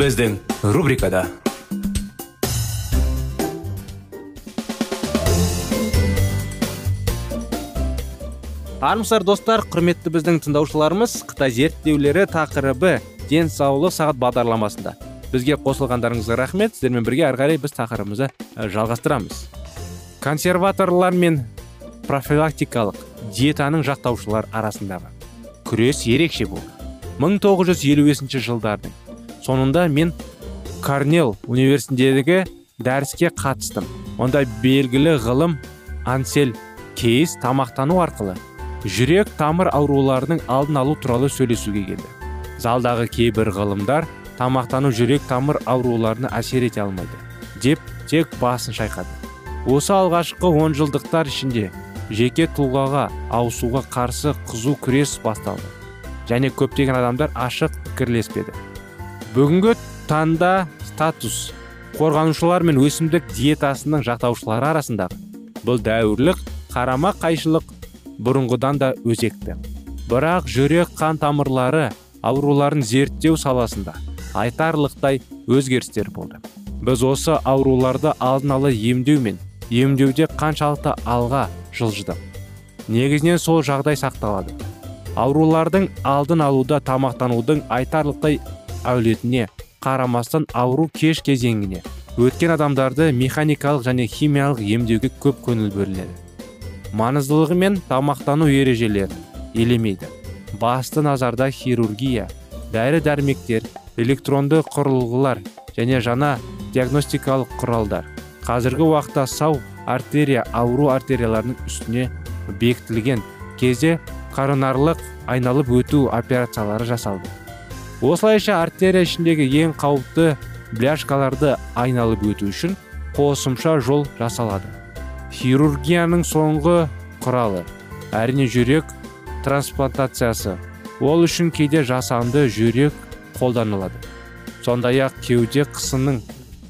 Біздің рубрикада армысыздар достар құрметті біздің тыңдаушыларымыз қытай зерттеулері тақырыбы денсаулық сағат бағдарламасында. Бізге қосылғандарыңызға рахмет сіздермен бірге әрі қарай біз тақырыбымызды жалғастырамыз. Консерваторлар мен профилактикалық диетаның жақтаушылар арасындағы күрес ерекше болды 1950 жылдардың сонында мен корнелл университетіндегі дәріске қатыстым. Онда белгілі ғылым ансель кейс тамақтану арқылы жүрек тамыр ауруларының алдын алу туралы сөйлесуге келді. Залдағы кейбір ғылымдар тамақтану жүрек тамыр ауруларына әсер ете алмайды деп тек басын шайқады. Осы алғашқы онжылдықтар ішінде жеке тұлғаға ауысуға қарсы қызу күрес басталды және көптеген адамдар ашық пікірлеспеді. Бүгінгі таңда статус қорғанушылар мен өсімдік диетасының жақтаушылары арасындағы бұл дәуірлік қарама қайшылық бұрынғыдан да өзекті. Бірақ жүрек қан тамырлары ауруларын зерттеу саласында айтарлықтай өзгерістер болды. Біз осы ауруларды алдын ала емдеу мен емдеуде қаншалықты алға жылжыдық. Негізінен сол жағдай сақталады. Аурулардың алдын алуда тамақтанудың айтарлықтай әулетіне қарамастан ауру кеш кезеңіне өткен адамдарды механикалық және химиялық емдеуге көп көңіл бөлінеді. Маңыздылығы мен тамақтану ережелерін елемейді. Басты назарда хирургия дәрі дәрмектер электронды құрылғылар және жаңа диагностикалық құралдар. Қазіргі уақытта сау артерия ауру артерияларының үстіне бекітілген кезде коронарлық айналып өту операциялары жасалды. Осылайша артерия ішіндегі ең қауіпті бляшкаларды айналып өту үшін қосымша жол жасалады. Хирургияның соңғы құралы әрине жүрек трансплантациясы. Ол үшін кейде жасанды жүрек қолданылады. Сондай ақ кеуде қысының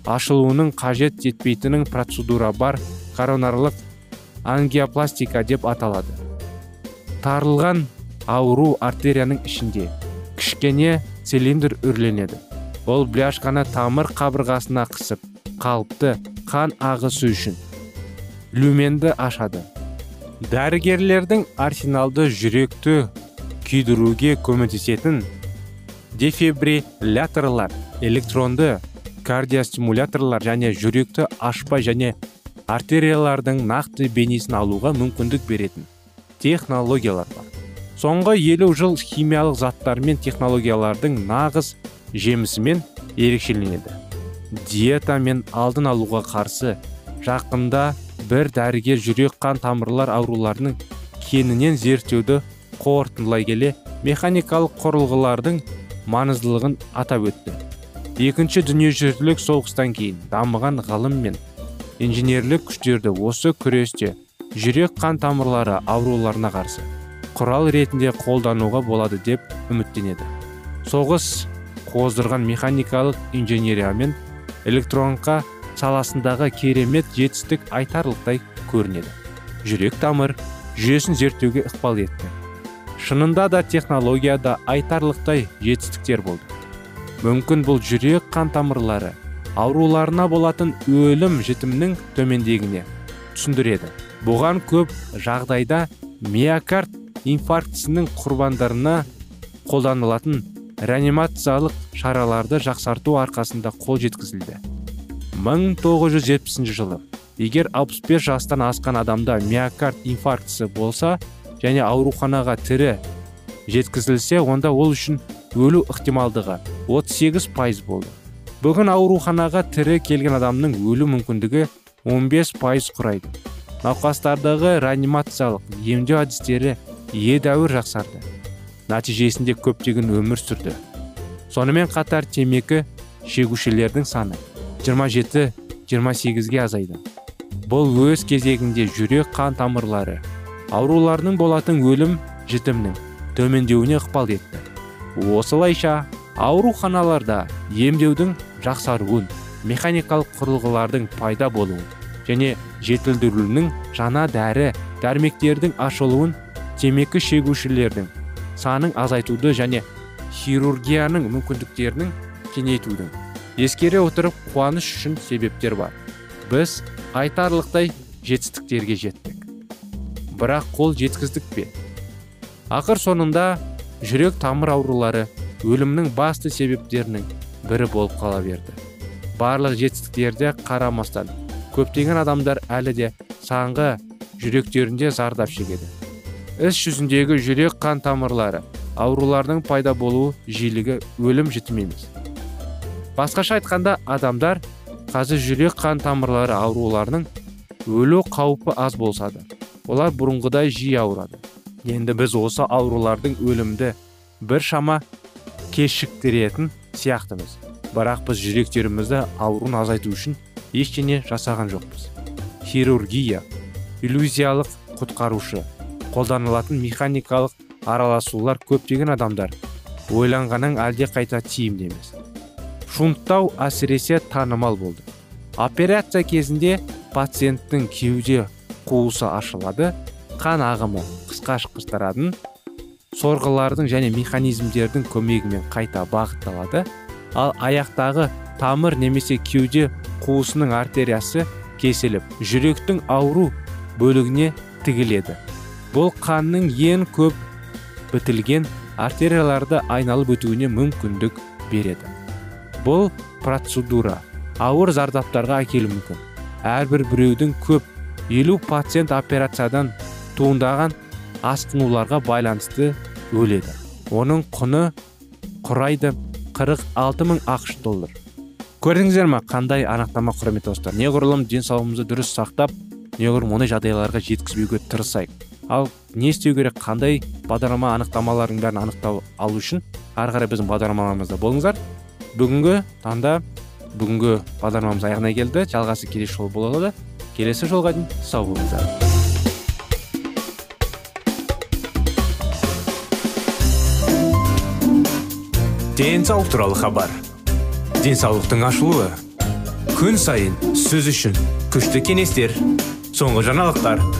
ашылуының қажет етпейтінін процедура бар коронарлық ангиопластика деп аталады. Тарылған ауру артерияның ішінде кішкене цилиндр үрленеді. Ол бляшканы тамыр қабырғасына қысып қалыпты қан ағысы үшін люменді ашады. Дәрігерлердің арсеналды жүректі күйдіруге көмектесетін дефибрилляторлар электронды кардиостимуляторлар және жүректі ашпай және артериялардың нақты бейнесін алуға мүмкіндік беретін технологиялар бар. Соңғы елу жыл химиялық заттар мен технологиялардың нағыз жемісімен ерекшеленеді. Диета мен алдын алуға қарсы жақында бір дәрігер жүрек қан тамырлар ауруларының кеңінен зерттеуді қорытындылай келе механикалық құрылғылардың маңыздылығын атап өтті. Екінші дүниежүзілік соғыстан кейін дамыған ғылым мен инженерлік күштерді осы күресте жүрек қан тамырлары ауруларына қарсы құрал ретінде қолдануға болады деп үміттенеді. Соғыс қоздырған механикалық инженерия мен электроника саласындағы керемет жетістік айтарлықтай көрінеді. Жүрек тамыр жүйесін зерттеуге ықпал етті. Шынында да технологияда айтарлықтай жетістіктер болды. Мүмкін бұл жүрек қан тамырлары ауруларына болатын өлім жітімнің төмендегіне түсіндіреді. Бұған көп жағдайда миокард инфарктісінің құрбандарына қолданылатын реанимациялық шараларды жақсарту арқасында қол жеткізілді. 1970 жылы егер 65 жастан асқан адамда миокард инфарктісі болса және ауруханаға тірі жеткізілсе онда ол үшін өлу ықтималдығы 38 пайыз болды. Бүгін ауруханаға тірі келген адамның өлу мүмкіндігі 15 пайыз құрайды. Науқастардағы реанимациялық емдеу әдістері едәуір жақсарды. Нәтижесінде көптеген өмір сүрді. Сонымен қатар темекі шегушілердің саны 27-28-ге азайды. Бұл өз кезегінде жүрек қан тамырлары ауруларының болатын өлім жітімнің төмендеуіне ықпал етті. Осылайша ауруханаларда емдеудің жақсаруын механикалық құрылғылардың пайда болуын және жетілдірілуінің жаңа дәрі дәрмектердің ашылуын темекі шегушілердің санын азайтуды және хирургияның мүмкіндіктерінің кеңейтудің ескере отырып қуаныш үшін себептер бар. Біз айтарлықтай жетістіктерге жеттік. Бірақ қол жеткіздік пе? Ақыр соңында жүрек тамыр аурулары өлімнің басты себептерінің бірі болып қала берді. Барлық жетістіктерде қарамастан көптеген адамдар әлі де саңғы жүректерінде зардап шегеді. Іс жүзіндегі жүрек қан тамырлары аурулардың пайда болуы жиілігі өлім жітім емес басқаша айтқанда адамдар қазір жүрек қан тамырлары ауруларының өлу қаупі аз болса да олар бұрынғыдай жиі ауырады. Енді біз осы аурулардың өлімді бір шама кешіктіретін сияқтымыз. Бірақ біз жүректерімізді ауруын азайту үшін ештеңе жасаған жоқпыз. Хирургия иллюзиялық құтқарушы қолданылатын механикалық араласулар көптеген адамдар ойланғаннан әлде қайта тиімді емес. Шунттау әсіресе танымал болды. Операция кезінде пациенттің кеуде қуысы ашылады қан ағымы қысқа шыққыштыратын сорғылардың және механизмдердің көмегімен қайта бағытталады. Ал аяқтағы тамыр немесе кеуде қуысының артериясы кесіліп жүректің ауру бөлігіне тігіледі. Бұл қанның ең көп бітілген артерияларды айналып өтуіне мүмкіндік береді. Бұл процедура ауыр зардаптарға әкелуі мүмкін. Әрбір біреудің көп елу пациент операциядан туындаған асқынуларға байланысты өледі. Оның құны құрайды 46 мың ақш доллар. Көрдіңіздер ма қандай анықтама құрметті достар? Неғұрлым денсаулығымызды дұрыс сақтап неғұрлым ондай жағдайларға жеткізбеуге тырысайық. Ал не істеу керек қандай бағдарлама анықтамалардың бәрін анықтау алу үшін ары қарай біздің бағдарламаларымызда болыңыздар. Бүгінгі таңда бүгінгі бағдарламамыз аяғына келді. Жалғасы келесі жолы болады келесі жолға дейін сау болыңыздар. Денсаулық туралы хабар. Денсаулықтың ашылуы. Күн сайын сөз үшін күшті кеңестер соңғы жаңалықтар.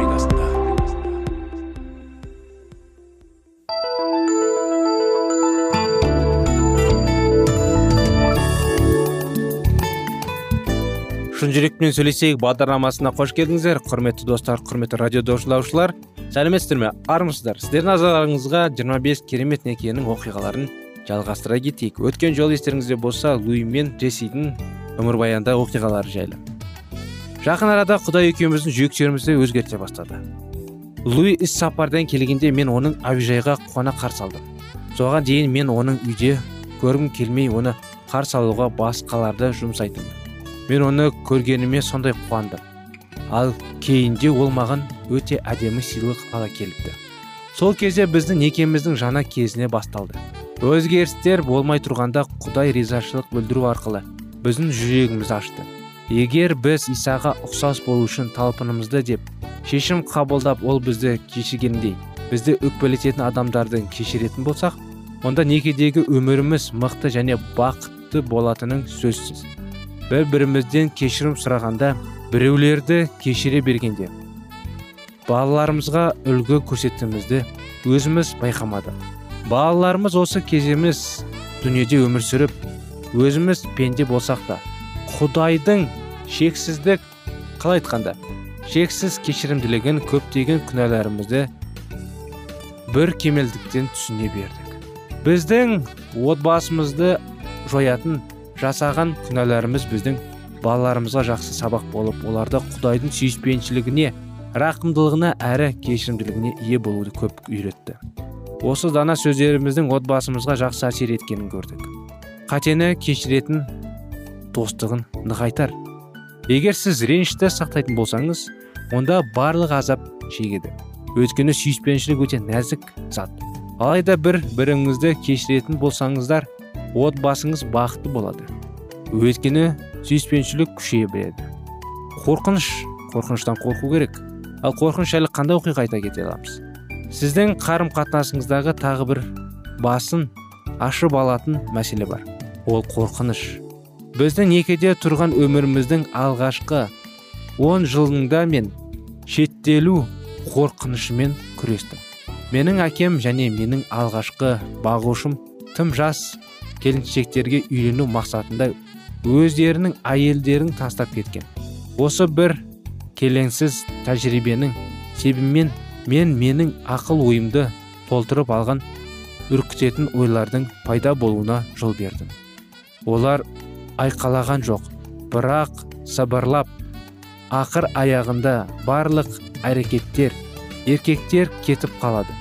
Жүрекпен сөйлесейік бағдарламасына қош келдіңіздер. Құрметті достар құрметті радио тыңдаушылар. Сәлеметсіздер ме армысыздар. Сіздердің назарларыңызға 25 керемет некенің оқиғаларын жалғастыра кетейік. Өткен жолы естеріңізде болса луи мен джессидің өмірбаянда оқиғалары жайлы. Жақын арада құдай екеуміздің жүректерімізді өзгерте бастады. Луи іс сапардан келгенде мен оның әуежайға қуана қарсы алдым. Соған дейін мен оның үйде көргім келмей оны қарсы алуға басқаларды жұмсайтынмын. Мен оны көргеніме сондай қуандым. Ал кейінде ол маған өте әдемі сыйлық ала келіпті. Сол кезде біздің некеміздің жаңа кезіне басталды. Өзгерістер болмай тұрғанда құдай ризашылық білдіру арқылы біздің жүрегімізді ашты. Егер біз исаға ұқсас болу үшін талпынымызды деп шешім қабылдап ол бізді кешіргендей бізді өкпелететін адамдарды кешіретін болсақ онда некедегі өміріміз мықты және бақытты болатының сөзсіз. Бір бірімізден кешірім сұрағанда біреулерді кешіре бергенде балаларымызға үлгі көрсетімізді өзіміз байқамадық. Балаларымыз осы кеземіз дүниеде өмір сүріп өзіміз пенде болсақ та құдайдың шексіздік қалай айтқанда шексіз кешірімділігін көптеген күнәларымызды бір кемелдіктен түсіне бердік. Біздің отбасымызды жоятын жасаған күнәларымыз біздің балаларымызға жақсы сабақ болып оларды құдайдың сүйіспеншілігіне рақымдылығына әрі кешірімділігіне ие болуды көп үйретті. Осы дана сөздеріміздің отбасымызға жақсы әсер еткенін көрдік. Қатені кешіретін достығын нығайтар. Егер сіз ренішті сақтайтын болсаңыз онда барлық азап шегеді. Өйткені сүйіспеншілік өте нәзік зат. Алайда бір біріңізді кешіретін болсаңыздар отбасыңыз бақытты болады. Өйткені сүйіспеншілік күшейе береді. Қорқыныш қорқыныштан қорқу керек. Ал қорқыныш жайлы қандай оқиға айта кете аламыз? Сіздің қарым қатынасыңыздағы тағы бір басын ашып алатын мәселе бар. Ол қорқыныш. Біздің некеде тұрған өміріміздің алғашқы он жылында мен шеттелу қорқынышымен күрестім. Менің әкем және менің алғашқы бағушым тым жас келіншектерге үйлену мақсатында өздерінің әйелдерін тастап кеткен. Осы бір келеңсіз тәжірибенің себебімен мен менің ақыл ойымды толтырып алған үркітетін ойлардың пайда болуына жол бердім. Олар айқалаған жоқ бірақ сабырлап ақыр аяғында барлық әрекеттер еркектер кетіп қалады.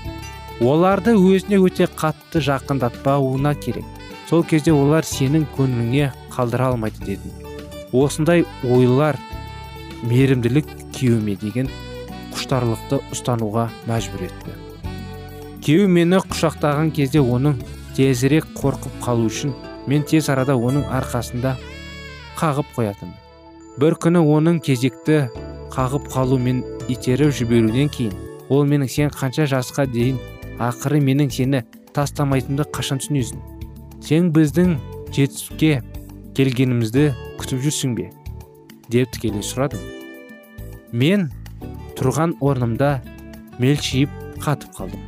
Оларды өзіне өте қатты жақындатпауына керек. Сол кезде олар сенің көңіліңе қалдыра алмайды дедім осындай ойлар мейірімділік күйеуіме деген құштарлықты ұстануға мәжбүр етті. Күйеу мені құшақтаған кезде оның тезірек қорқып қалу үшін мен тез арада оның арқасында қағып қоятын бір күні оның кезекті қағып қалу мен итеріп жіберуден кейін ол менің сен қанша жасқа дейін ақыры менің сені тастамайтынымды қашан түсінесің? Сен біздің жетістікке келгенімізді күтіп жүрсің бе? деп тікелей сұрадым. Мен тұрған орнымда мелшиіп қатып қалдым.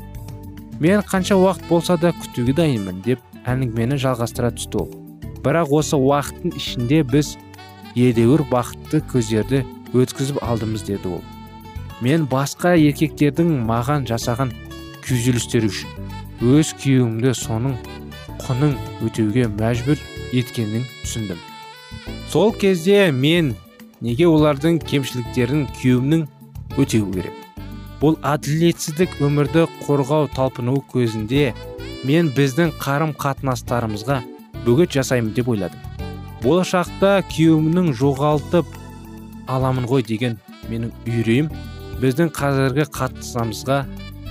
Мен қанша уақыт болса да күтуге дайынмын деп әңгімені жалғастыра түсті ол. Бірақ осы уақыттың ішінде біз едәуір бақытты көздерді өткізіп алдымыз деді ол. Мен басқа еркектердің маған жасаған күйзелістері үшін өз күйеуімді соның құнын өтеуге мәжбүр еткенін түсіндім. Сол кезде мен неге олардың кемшіліктерін күйеуімнің өтеу керек? Бұл әділетсіздік өмірді қорғау талпыну көзінде мен біздің қарым қатынастарымызға бөгет жасаймын деп ойладым. Болашақта күйеуімнің жоғалтып аламын ғой деген менің үрейім біздің қазіргі қатынасымызға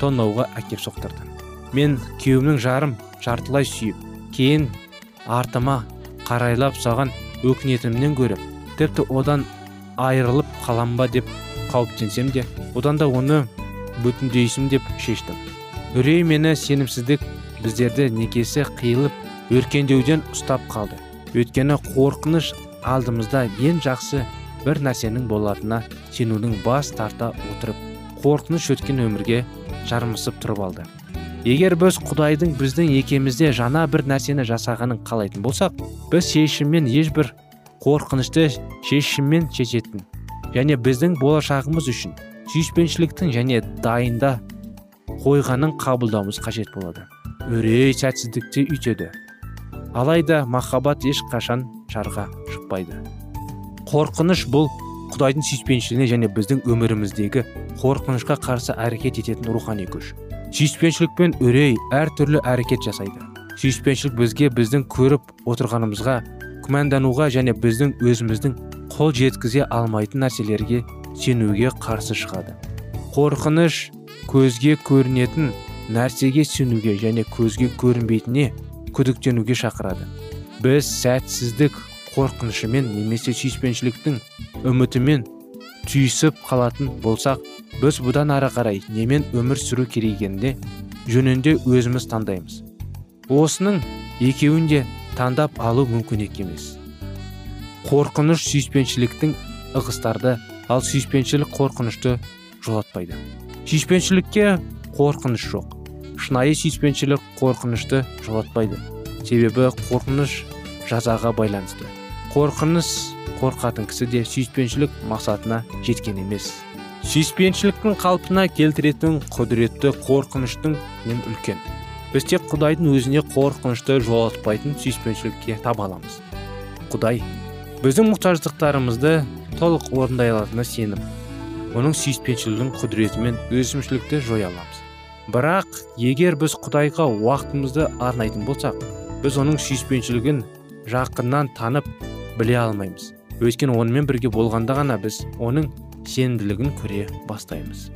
тонауға әкеп соқтырды. Мен күйеуімнің жарым жартылай сүйіп кейін артыма қарайлап саған өкінетінімнен көріп тіпті одан айырылып қалам ба деп қауіптенсем де одан да оны бүтіндейсім деп шештім. Үрей мені сенімсіздік біздерді некесі қиылып өркендеуден ұстап қалды. Өйткені қорқыныш алдымызда ең жақсы бір нәрсенің болатынына сенудің бас тарта отырып қорқыныш өткен өмірге жармысып тұрып алды. Егер біз құдайдың біздің екемізде жаңа бір нәрсені жасағанын қалайтын болсақ біз шешіммен ешбір қорқынышты шешіммен шешетін және біздің болашағымыз үшін сүйіспеншіліктің және дайында қойғанын қабылдауымыз қажет болады. Үрей сәтсіздікте үйтеді. Алайда махаббат ешқашан шарға шықпайды. Қорқыныш бұл құдайдың сүйіспеншілігіне және біздің өміріміздегі қорқынышқа қарсы әрекет ететін рухани күш. Сүйіспеншілік пен үрей әртүрлі әрекет жасайды. Сүйіспеншілік бізге біздің көріп отырғанымызға күмәндануға және біздің өзіміздің қол жеткізе алмайтын нәрселерге сенуге қарсы шығады. Қорқыныш көзге көрінетін нәрсеге сенуге және көзге көрінбейтіне күдіктенуге шақырады. Біз сәтсіздік қорқынышымен немесе сүйіспеншіліктің үмітімен түйісіп қалатын болсақ біз бұдан ары қарай немен өмір сүру керек жөнінде өзіміз таңдаймыз осының екеуін де таңдап алу мүмкін емес қорқыныш сүйіспеншіліктің ығыстарды ал сүйіспеншілік қорқынышты жолатпайды сүйіспеншілікке қорқыныш жоқ. Шынайы сүйіспеншілік қорқынышты жолатпайды себебі қорқыныш жазаға байланысты. Қорқыныш қорқатын кісі де сүйіспеншілік мақсатына жеткен емес. Сүйіспеншіліктің қалпына келтіретін құдіретті қорқыныштың ең үлкен. Біз тек құдайдың өзіне қорқынышты жолатпайтын сүйіспеншілікке таба аламыз. Құдай біздің мұқтаждықтарымызды толық орындай алатынына сеніп оның сүйіспеншілігінің құдіретімен өзімшілікті жоя аламыз. Бірақ егер біз құдайға уақытымызды арнайтын болсақ біз оның сүйіспеншілігін жақыннан танып біле алмаймыз. Өйткені онымен бірге болғанда ғана біз оның сенімділігін көре бастаймыз.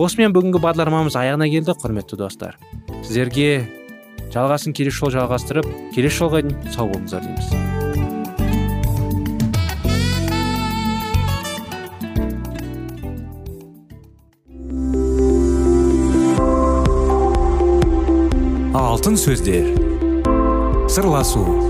Осымен бүгінгі бағдарламамыз аяғына келді құрметті достар. Сіздерге жалғасын келесі жол жалғастырып келесі жолға дейін сау болыңыздар дейміз. Алтын сөздер. Сырласу.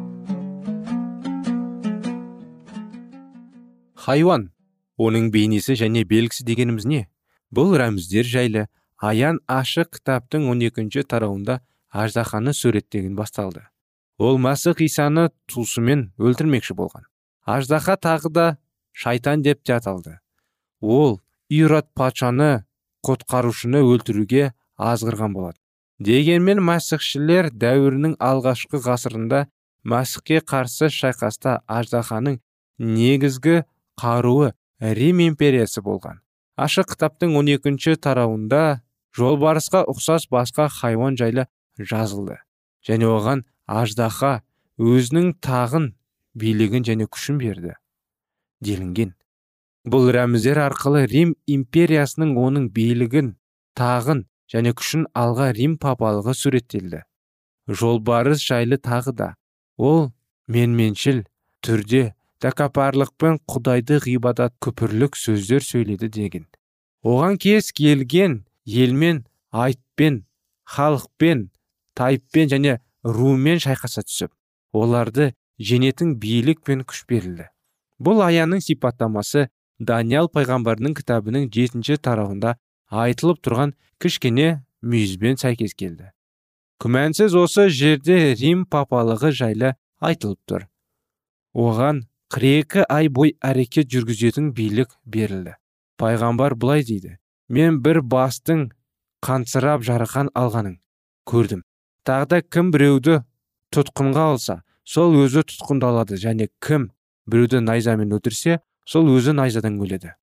Хайуан. Оның бейнесі және белгісі дегеніміз не? Бұл рәміздер жайлы аян ашық кітаптың 12-ші тарауында аждаханы суреттеген басталды. Ол мәсіх исаны тусымен өлтірмекші болған. Аждаха тағы да шайтан деп те аталды. Ол ирод патшаны құтқарушыны өлтіруге азғырған болады дегенмен мәсіхшілер дәуірінің алғашқы ғасырында мәсіхке қарсы шайқаста аждаханың негізгі қаруы рим империясы болған. Ашық кітаптың 12 тарауында жолбарысқа ұқсас басқа хайуан жайлы жазылды. Және оған аждаха өзінің тағын билігін және күшін берді делінген. Бұл рәміздер арқылы рим империясының оның билігін тағын және күшін алға рим папалығы суреттелді. Жолбарыс жайлы тағы да ол менменшіл түрде тәкаппарлықпен құдайды ғибадат күпірлік сөздер сөйледі деген. Оған кез келген елмен айтпен халықпен тайыппен және румен шайқаса түсіп оларды женетін бийлік пен күш берілді. Бұл аянның сипаттамасы даниял пайғамбардың кітабының жетінші тарауында айтылып тұрған кішкене мүйізбен сәйкес келді. Күмәнсіз осы жерде рим папалығы жайлы айтылып тұр. Оған 42 ай бой әрекет жүргізетін билік берілді. Пайғамбар былай дейді мен бір бастың қансырап жарақан алғанын көрдім. Тағы да кім біреуді тұтқынға алса сол өзі тұтқындалады және кім біреуді найзамен өлтірсе сол өзі найзадан өледі.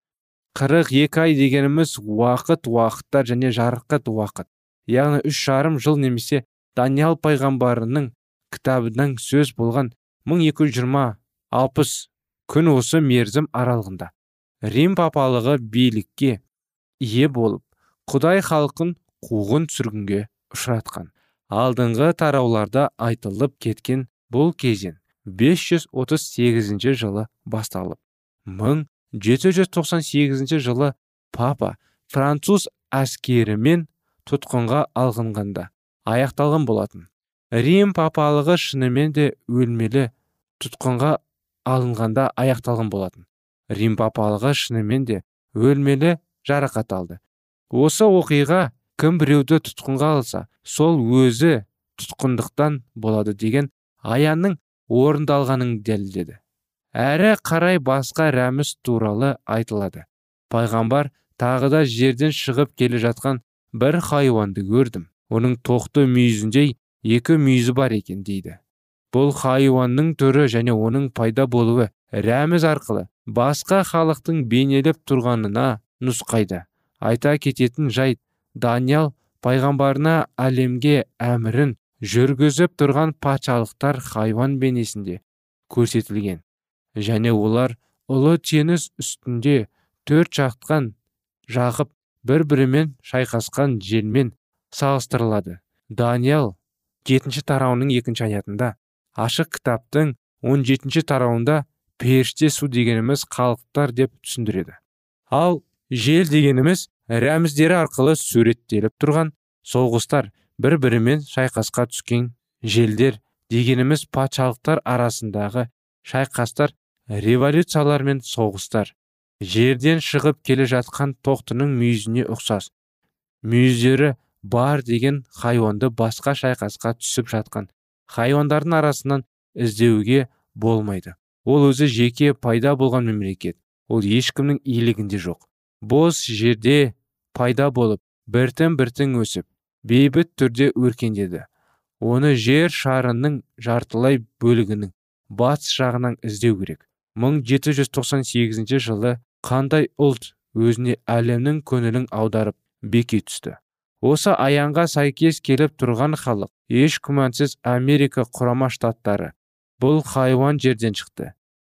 қырық екі ай дегеніміз уақыт уақыттар және жарықат уақыт. Яғни үш жарым жыл немесе даниял пайғамбарының кітабының сөз болған 1220-60 күн осы мерзім аралығында. Рим папалығы билікке ие болып құдай халқын қуғын сүргінге ұшыратқан. Алдыңғы тарауларда айтылып кеткен бұл кезең 538 жылы басталып 1798 жылы папа француз әскерімен тұтқынға алғынғанда аяқталған болатын. Рим папалығы шынымен де өлмелі тұтқынға алынғанда аяқталған болатын. Рим папалығы шынымен де өлмелі жарақат алды. Осы оқиға кім біреуді тұтқынға алса сол өзі тұтқындықтан болады деген аянның орындалғанын дәлелдеді. Әрі қарай басқа рәміз туралы айтылады. Пайғамбар тағы да жерден шығып келе жатқан бір хайуанды көрдім. Оның тоқты мүйізіндей екі мүйізі бар екен дейді. Бұл хайуанның түрі және оның пайда болуы рәміз арқылы басқа халықтың бейнелеп тұрғанына нұсқайды. Айта кететін жайт даниял пайғамбарына әлемге әмірін жүргізіп тұрған патшалықтар хайуан бейнесінде көрсетілген. Және олар ұлы теңіз үстінде төрт жақтан жағып бір бірімен шайқасқан желмен салыстырылады. Даниял жетінші тарауының екінші аятында ашық кітаптың он жетінші тарауында періште су дегеніміз халықтар деп түсіндіреді. Ал жел дегеніміз рәміздері арқылы суреттеліп тұрған соғыстар бір бірімен шайқасқа түскен желдер дегеніміз патшалықтар арасындағы шайқастар революциялар мен соғыстар. Жерден шығып келе жатқан тоқтының мүйізіне ұқсас мүйіздері бар деген хайуанды басқа шайқасқа түсіп жатқан хайуандардың арасынан іздеуге болмайды. Ол өзі жеке пайда болған мемлекет. Ол ешкімнің иелігінде жоқ. Бос жерде пайда болып біртін біртін өсіп бейбіт түрде өркендеді. Оны жер шарының жартылай бөлігінің батыс жағынан іздеу керек. 1798 жылы қандай ұлт өзіне әлемнің көңілін аударып беки түсті? Осы аянға сәйкес келіп тұрған халық еш күмәнсіз америка құрама штаттары. Бұл хайуан жерден шықты.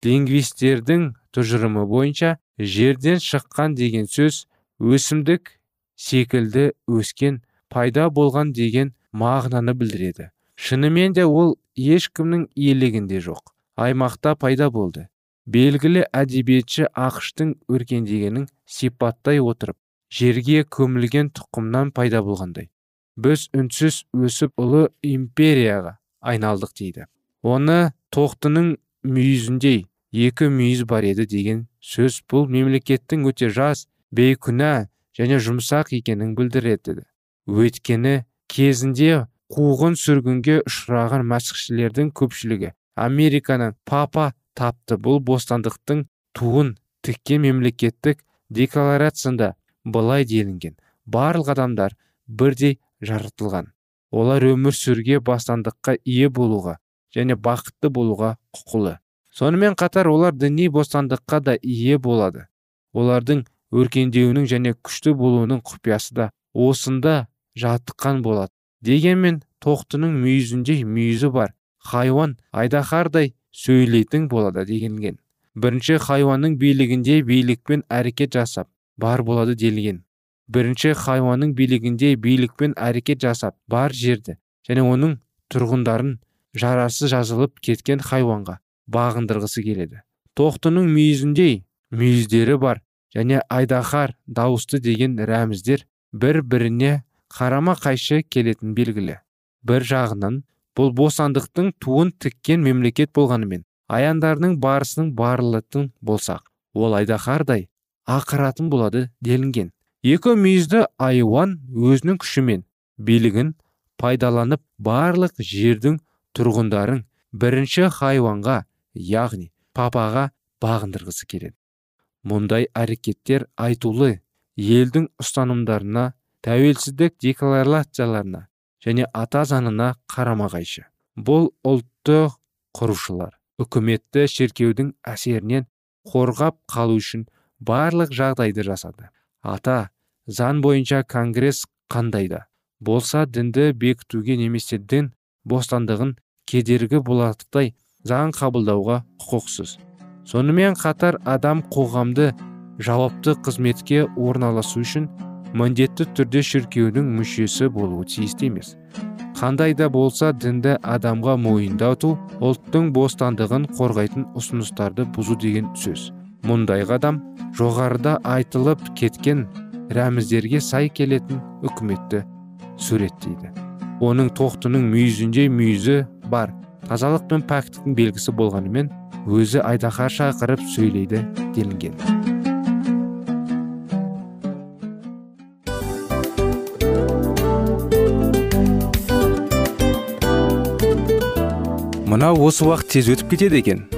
Лингвистердің тұжырымы бойынша жерден шыққан деген сөз өсімдік секілді өскен пайда болған деген мағынаны білдіреді. Шынымен де ол ешкімнің иелігінде жоқ аймақта пайда болды. Белгілі әдебиетші ақштың өркендегенін сипаттай отырып жерге көмілген тұқымнан пайда болғандай. Біз үнсіз өсіп ұлы империяға айналдық дейді. Оны тоқтының мүйізіндей екі мүйіз бар еді деген сөз бұл мемлекеттің өте жас бейкүнә және жұмсақ екенін білдіреді өйткені кезінде қуғын сүргінге ұшыраған мәсіхшілердің көпшілігі американың папа тапты. Бұл бостандықтың туын тіккен мемлекеттік декларациясында былай делінген. Барлық адамдар бірдей жаратылған. Олар өмір сүруге бостандыққа ие болуға және бақытты болуға құқылы. Сонымен қатар олар діни бостандыққа да ие болады. Олардың өркендеуінің және күшті болуының құпиясы да осында жатқан болады дегенмен тоқтының мүйізінде мүйізі бар. Хайуан айдахардай сөйлейтін болады дегенген бірінші хайуанның билігінде билікпен әрекет жасап бар болады делген бірінші хайуанның билігінде билікпен әрекет жасап бар жерді және оның тұрғындарын жарасы жазылып кеткен хайуанға бағындырғысы келеді. Тоқтының мүйізіндей мүйіздері бар және айдахар дауысты деген рәміздер бір біріне қарама қайшы келетін белгілі. Бір жағынан бұл босандықтың туын тіккен мемлекет болғанымен аяндарының барысының барлытын болсақ ол айдахардай ақыратын болады делінген. Екі мүйізді айуан өзінің күшімен билігін пайдаланып барлық жердің тұрғындарын бірінші хайуанға яғни папаға бағындырғысы келеді. Мұндай әрекеттер айтулы елдің ұстанымдарына тәуелсіздік декларацияларына және ата заңына қарама қайшы бұл ұлтты құрушылар үкіметті шіркеудің әсерінен қорғап қалу үшін барлық жағдайды жасады. Ата заң бойынша конгресс қандайда. Болса дінді бекітуге немесе дін бостандығын кедергі болатықтай заң қабылдауға құқықсыз. Сонымен қатар адам қоғамды жауапты қызметке орналасу үшін міндетті түрде шіркеудің мүшесі болуы тиісті емес. Қандай да болса дінді адамға мойындату ұлттың бостандығын қорғайтын ұсыныстарды бұзу деген сөз. Мұндай қадам жоғарыда айтылып кеткен рәміздерге сай келетін үкіметті суреттейді. Оның тоқтының мүйізінде мүйізі бар тазалық пен пәктіктің белгісі болғанымен өзі айдаһар шақырып сөйлейді делінген. Мынау осы уақыт тез өтіп кетеді екен.